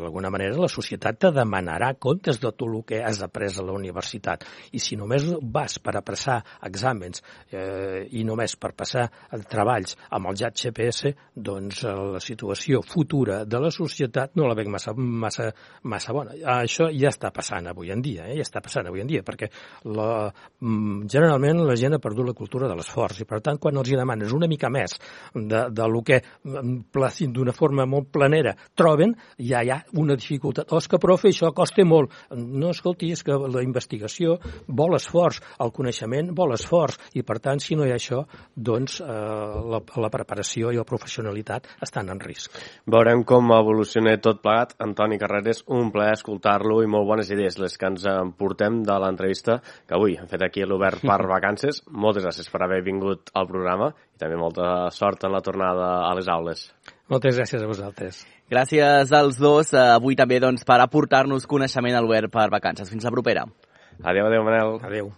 d'alguna manera, la societat te demanarà comptes de tot el que has après a la universitat. I si només vas per apressar exàmens eh, i només per passar treballs amb el JAT GPS, doncs eh, la situació futura de la societat no la veig massa, massa, massa bona. Això ja està passant avui en dia, eh? ja està passant avui en dia, perquè la, mm, generalment la gent ha perdut la cultura de l'esforç i, per tant, quan els hi demanes una mica més de de, de lo que mm, d'una forma molt planera troben, ja hi ha una dificultat. Oh, és que profe, això costa molt. No, escolti, és que la investigació vol esforç, el coneixement vol esforç, i per tant, si no hi ha això, doncs eh, la, la preparació i la professionalitat estan en risc. Veurem com evoluciona tot plegat. Antoni Carreras, un plaer escoltar-lo i molt bones idees les que ens emportem de l'entrevista que avui hem fet aquí a l'Obert per [laughs] vacances. Moltes gràcies per haver vingut al programa i també molta sort en la tornada a les aules. Moltes gràcies a vosaltres. Gràcies als dos, eh, avui també doncs, per aportar-nos coneixement a l'Obert per vacances. Fins la propera. Adéu, adéu, Manel. Adéu.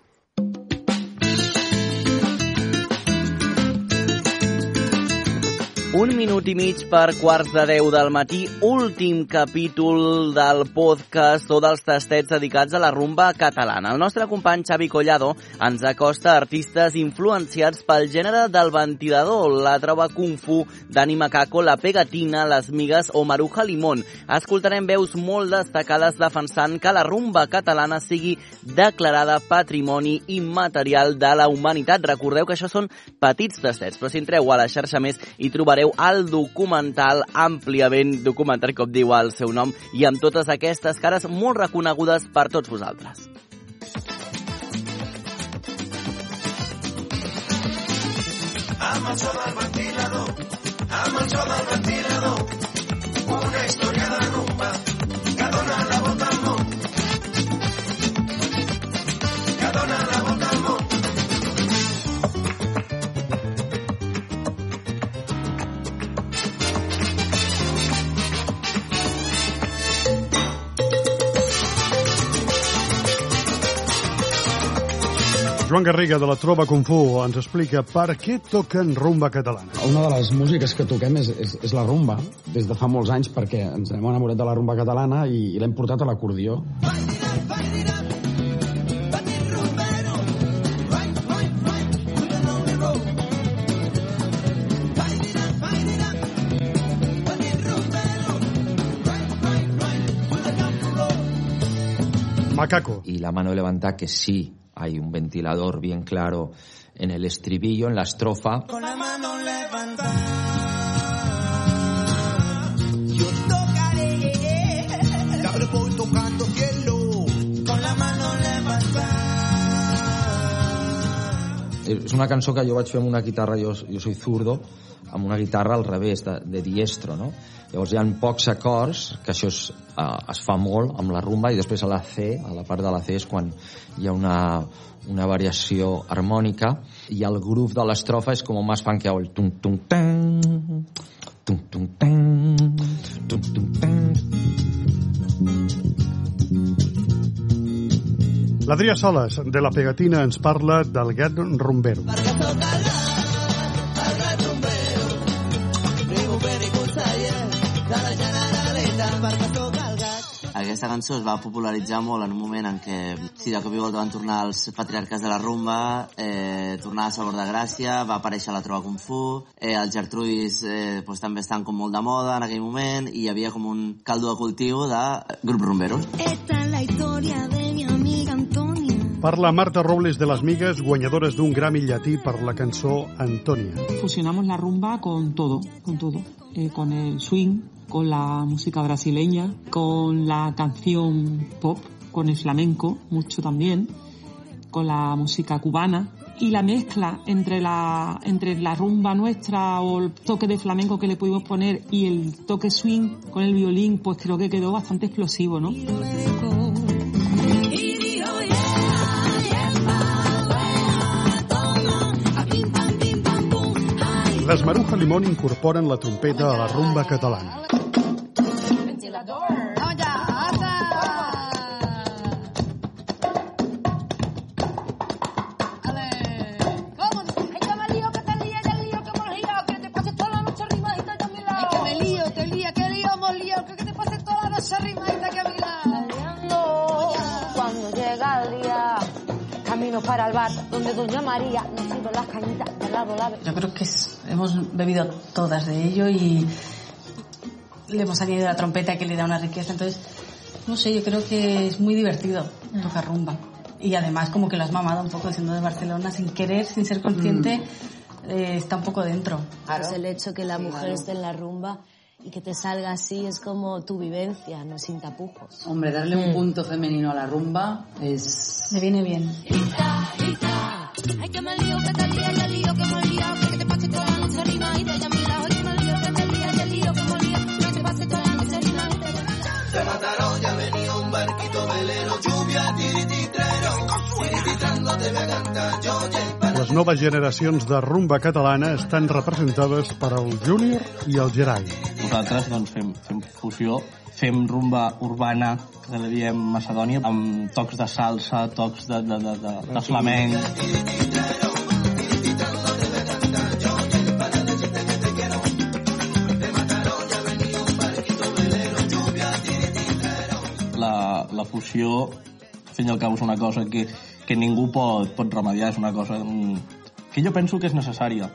Un minut i mig per quarts de deu del matí, últim capítol del podcast o dels tastets dedicats a la rumba catalana. El nostre company Xavi Collado ens acosta artistes influenciats pel gènere del ventilador, la troba Kung Fu, Dani Macaco, la Pegatina, les Migues o Maruja Limón. Escoltarem veus molt destacades defensant que la rumba catalana sigui declarada Patrimoni Immaterial de la Humanitat. Recordeu que això són petits tastets, però si entreu a la xarxa més hi trobareu el documental àmpliament documentat, com diu el seu nom, i amb totes aquestes cares molt reconegudes per tots vosaltres. Amb el so del ventilador, amb el so del ventilador, una història de rumba Joan Garriga, de la Trova Kung Fu, ens explica per què toquen rumba catalana. Una de les músiques que toquem és, és, és la rumba, des de fa molts anys, perquè ens hem enamorat de la rumba catalana i, i l'hem portat a l'acordió. Macaco. Y la mano levantada que sí hay un ventilador bien claro en el estribillo, en la estrofa. Con la mano levantada. Yo tocaré. Ya pero voy tocando cielo. Con la mano levantada. És una cançó que jo vaig fer amb una guitarra, jo, jo soy zurdo, amb una guitarra al revés, de, de diestro, no? Llavors hi ha pocs acords, que això es, uh, es fa molt amb la rumba, i després a la C, a la part de la C, és quan hi ha una, una variació harmònica, i el groove de l'estrofa és com més funkeado, el tum tum tan, tum tum tan, tum tum tan. L'Adrià Soles, de la Pegatina, ens parla del gat rumbero. Aquesta cançó es va popularitzar molt en un moment en què, si de cop i volta van tornar els patriarcas de la rumba, eh, tornava a Sabor de Gràcia, va aparèixer la Trova Kung Fu, eh, els Gertrudis eh, pues, també estan com molt de moda en aquell moment, i hi havia com un caldo de cultiu de grup rumberos. Esta es la historia de mi amiga Antonia. Parla Marta Robles de les Migues, guanyadores d'un Grammy llatí per la cançó Antònia. Fusionamos la rumba con todo, con todo. Eh, con el swing, con la música brasileña, con la canción pop, con el flamenco, mucho también, con la música cubana. Y la mezcla entre la, entre la rumba nuestra o el toque de flamenco que le pudimos poner y el toque swing con el violín, pues creo que quedó bastante explosivo, ¿no? Les Maruja Limón incorporen la trompeta a la rumba catalana. la para el bar donde Doña María nos sirve las cañitas de lado a lado. Yo creo que es- hemos bebido todas de ello y le hemos añadido la trompeta que le da una riqueza. Entonces, no sé, yo creo que es muy divertido tocar rumba. Y además como que lo has mamado un poco siendo de Barcelona sin querer, sin ser consciente. eh, está un poco dentro. Pues el hecho que la mujer esté en la rumba y que te salga así es como tu vivencia, no sin tapujos. Hombre, darle un punto femenino a la rumba es... Le viene bien. Ay, que me lío, que te lío, Les noves generacions de rumba catalana estan representades per el Júnior i el Gerai. Nosaltres doncs, fem, fem fusió, fem rumba urbana, que li diem Macedònia, amb tocs de salsa, tocs de, de, de, de, de flamenc. La, la fusió, al fin i al cabo, és una cosa que, que ningú pot, pot remediar, és una cosa mm, que jo penso que és necessària,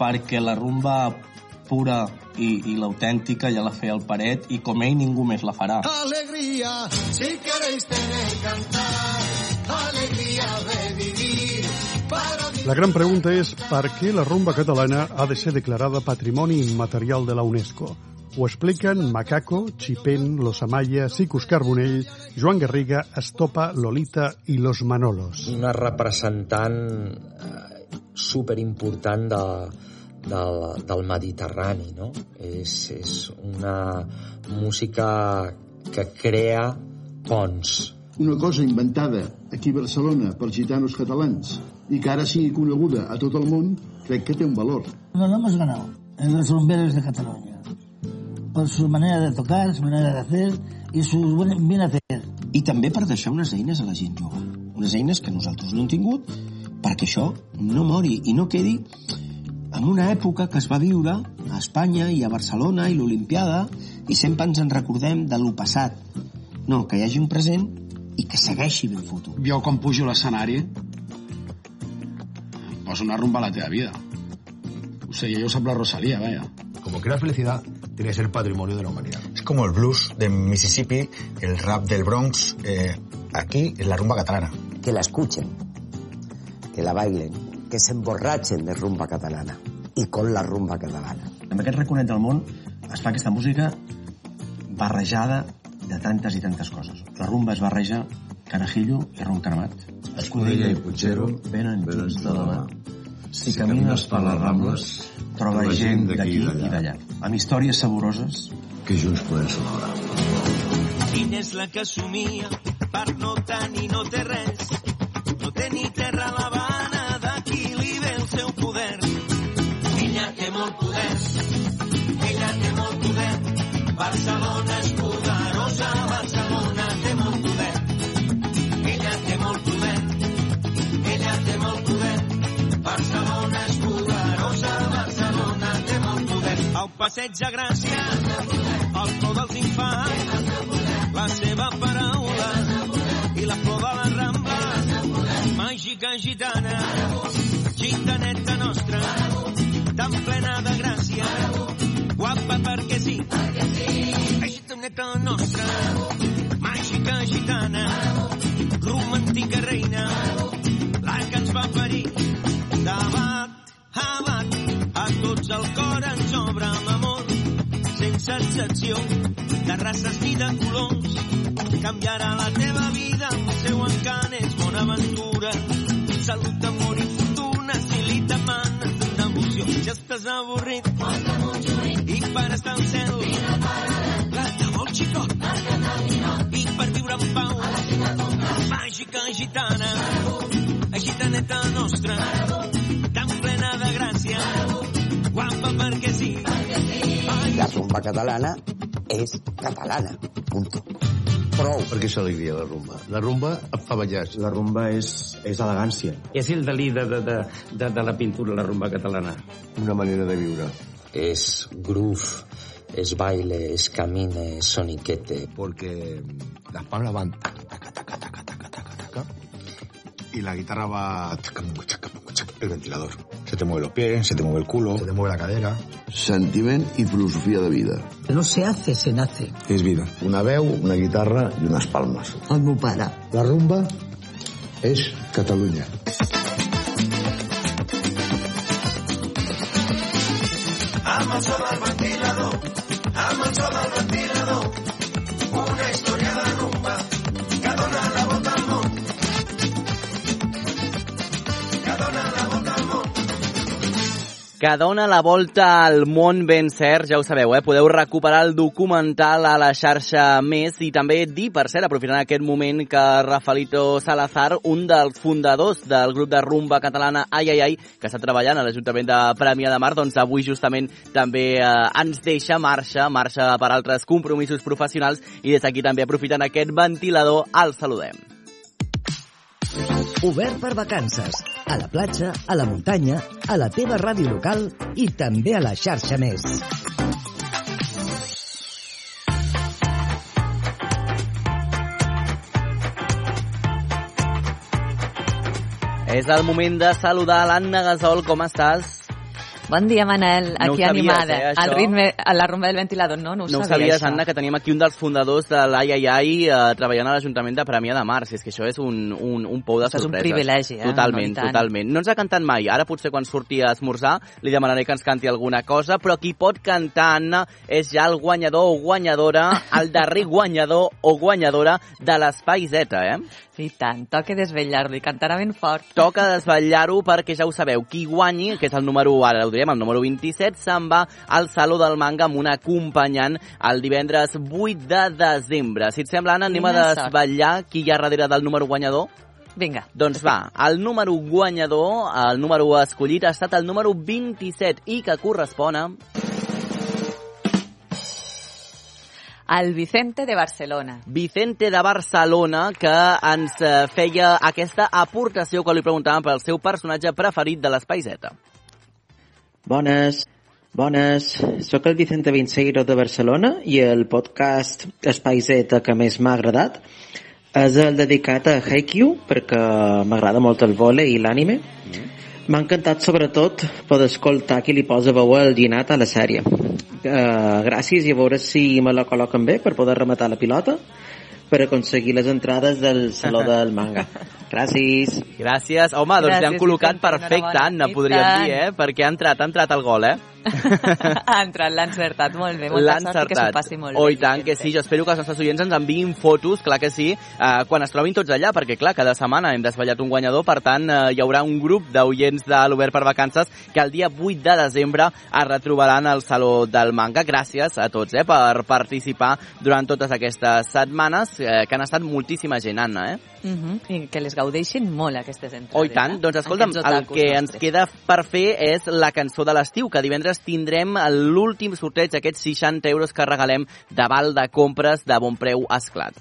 perquè la rumba pura i, i l'autèntica ja la feia el Paret i com ell ningú més la farà. Alegría, si queréis tener cantar, alegría de vivir. Para La gran pregunta és per què la rumba catalana ha de ser declarada Patrimoni Immaterial de la UNESCO. Ho expliquen Macaco, Chipén, Los Amaya, Sicus Carbonell, Joan Garriga, Estopa, Lolita i Los Manolos. una representant eh, superimportant de, del, del Mediterrani, no? És, és una música que crea ponts. Una cosa inventada aquí a Barcelona per gitanos catalans i que ara sigui coneguda a tot el món, crec que té un valor. No, no hemos ganado en los rumberos de Cataluña. Por su manera de tocar, su manera de hacer y su buen, bien hacer. I també per deixar unes eines a la gent jove. Unes eines que nosaltres no hem tingut perquè això no mori i no quedi en una època que es va viure a Espanya i a Barcelona i l'Olimpiada i sempre ens en recordem de lo passat. No, que hi hagi un present i que segueixi ben fotut. Jo quan pujo a l'escenari poso una rumba a la teva vida. O sigui, jo soc la Rosalía, vaya. Como que la felicidad tiene que ser patrimonio de la humanidad. Es como el blues de Mississippi, el rap del Bronx. eh, aquí es la rumba catalana. que la escuchen, que la bailen, que se emborrachen de rumba catalana y con la rumba catalana. Amb aquest raconet del món es fa aquesta música barrejada de tantes i tantes coses. La rumba es barreja carajillo i ron cremat. Escudella i Puigero venen junts de la mà. Si Si camines camines per les Rambles, troba gent d'aquí i d'allà. Amb històries saboroses que junts podem celebrar. Quina és la que somia per no tenir no té res. No té ni terra a l'Havana, d'aquí li ve el seu poder. Ella té molt poder, ella té molt poder. Barcelona és passeig de Gràcia, el cor dels infants, la seva paraula i la flor de la rambla, màgica gitana, gitaneta nostra, tan plena de gràcia, guapa perquè sí, gitaneta nostra, màgica gitana, romàntica reina, la que ens va parir, debat, abat, a tots el cor sense excepció de races ni de colors. Canviarà la teva vida, el seu encant és bona aventura. Salut, amor i fortuna, si li demanes amb devoció. Si estàs avorrit i per estar al cel, la de vol xicot i per viure en pau. Màgica gitana, gitaneta nostra, tan plena de gràcia, guapa perquè sí. La rumba catalana és catalana, punto. Prou. Perquè és alegria, la rumba. La rumba et fa ballar. La rumba és, és elegància. És el Dalí de, de, de, de, de la pintura, la rumba catalana. Una manera de viure. És groove, és baile, és camine, és soniquete. Porque las palmas van taca, taca, taca, taca, taca, taca, taca, y la guitarra va el ventilador. Se te mueve los pies, se te mueve el culo, se te mueve la cadera. Sentiment i filosofia de vida. No se hace, se nace. És vida. Una veu, una guitarra i unes palmes. El meu pare. La rumba amb el so del ventilador, amb el que dona la volta al món ben cert, ja ho sabeu, eh? podeu recuperar el documental a la xarxa Més i també dir, per cert, aprofitant aquest moment que Rafaelito Salazar, un dels fundadors del grup de rumba catalana Ai Ai Ai, que està treballant a l'Ajuntament de Premià de Mar, doncs avui justament també eh, ens deixa marxa, marxa per altres compromisos professionals i des d'aquí també aprofitant aquest ventilador el saludem. Obert per vacances. A la platja, a la muntanya, a la teva ràdio local i també a la xarxa més. És el moment de saludar l'Anna Gasol, com estàs? Bon dia, Manel. No Aquí sabies, animada. eh, això? al ritme, a la rumba del ventilador. No, no ho No ho sabies, això. Anna, que tenim aquí un dels fundadors de l'Ai Ai Ai eh, treballant a l'Ajuntament de Premià de Mar. Si és que això és un, un, un pou de Això és un sorpreses. privilegi, eh? Totalment, No, totalment. No ens ha cantat mai. Ara potser quan surti a esmorzar li demanaré que ens canti alguna cosa, però qui pot cantar, Anna, és ja el guanyador o guanyadora, el darrer [laughs] guanyador o guanyadora de l'Espai Z, eh? I tant, toca desvetllar-lo i cantarà ben fort. Toca desvetllar-ho perquè ja ho sabeu, qui guanyi, que és el número, ara ho direm, el número 27, se'n va al Saló del Manga amb un acompanyant el divendres 8 de desembre. Si et sembla, Anna, anem a desvetllar qui hi ha darrere del número guanyador? Vinga. Doncs va, el número guanyador, el número escollit ha estat el número 27 i que correspon a... El Vicente de Barcelona. Vicente de Barcelona, que ens eh, feia aquesta aportació quan li preguntàvem pel seu personatge preferit de l'Espai Z. Bones, bones. Soc el Vicente Vinceiro de Barcelona i el podcast Espai Z que més m'ha agradat és el dedicat a Haikyuu perquè m'agrada molt el vole i l'ànime. M'ha encantat sobretot poder escoltar qui li posa veu al Ginat a la sèrie. Uh, gràcies i a veure si me la col·loquen bé per poder rematar la pilota per aconseguir les entrades del Saló del Manga. Gràcies. Gràcies. Home, doncs Gràcies, l'hem col·locat perfecte. Anna, podríem dir, eh? Perquè ha entrat, ha entrat el gol, eh? [laughs] ha entrat, l'ha encertat molt bé. Molta sort i que s'ho passi molt Oh, bé. i tant que sí. Jo espero que els nostres oients ens enviïn fotos, clar que sí, eh, quan es trobin tots allà, perquè clar, cada setmana hem desvetllat un guanyador, per tant, eh, hi haurà un grup d'oients de l'Obert per Vacances que el dia 8 de desembre es retrobaran al Saló del Manga. Gràcies a tots eh, per participar durant totes aquestes setmanes, eh, que han estat moltíssima gent, Anna, eh? Mhm, I que les gaudeixin molt, aquestes entrades. Oh, i tant. Doncs escolta'm, el que ens nostres. queda per fer és la cançó de l'estiu, que divendres tindrem l'últim sorteig d'aquests 60 euros que regalem de val de compres de bon preu esclat.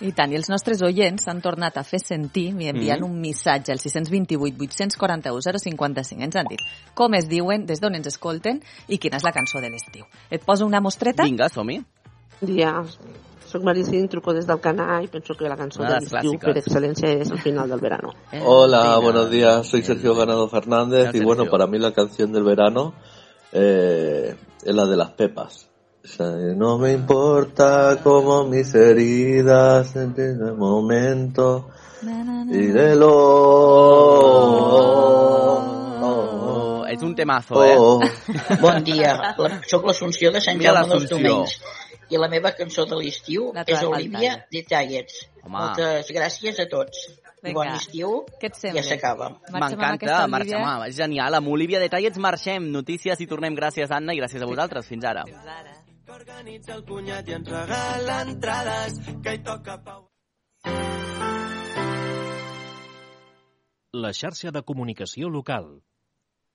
I tant, i els nostres oients s'han tornat a fer sentir i enviant Mhm. un missatge al 628 841 055. Ens han dit com es diuen, des d'on ens escolten i quina és la cançó de l'estiu. Et poso una mostreta? Vinga, som-hi. dia. Soc Maricín, truco des del Canà i penso que la cançó Una de de les l'estiu per excel·lència és el final del verano. Hola, buenos días. Soy Sergio Ganado Fernández y bueno, para mí la canción del verano eh, es la de las pepas. O sea, no me importa cómo mis heridas en el momento y de lo... Oh, és un temazo, eh? Oh. Bon dia, soc l'Assumpció de Sant Jaume dels. Domenys i la meva cançó de l'estiu és Olivia de Tallets. Home. Moltes gràcies a tots. I Vinga. bon estiu, Què et ja sembla? s'acaba. M'encanta, marxem, és genial. Amb Olivia Detallets marxem. Notícies i tornem. Gràcies, Anna, i gràcies a vosaltres. Fins ara. Organitza el cunyat i ens regala entrades, que hi toca pau. La xarxa de comunicació local.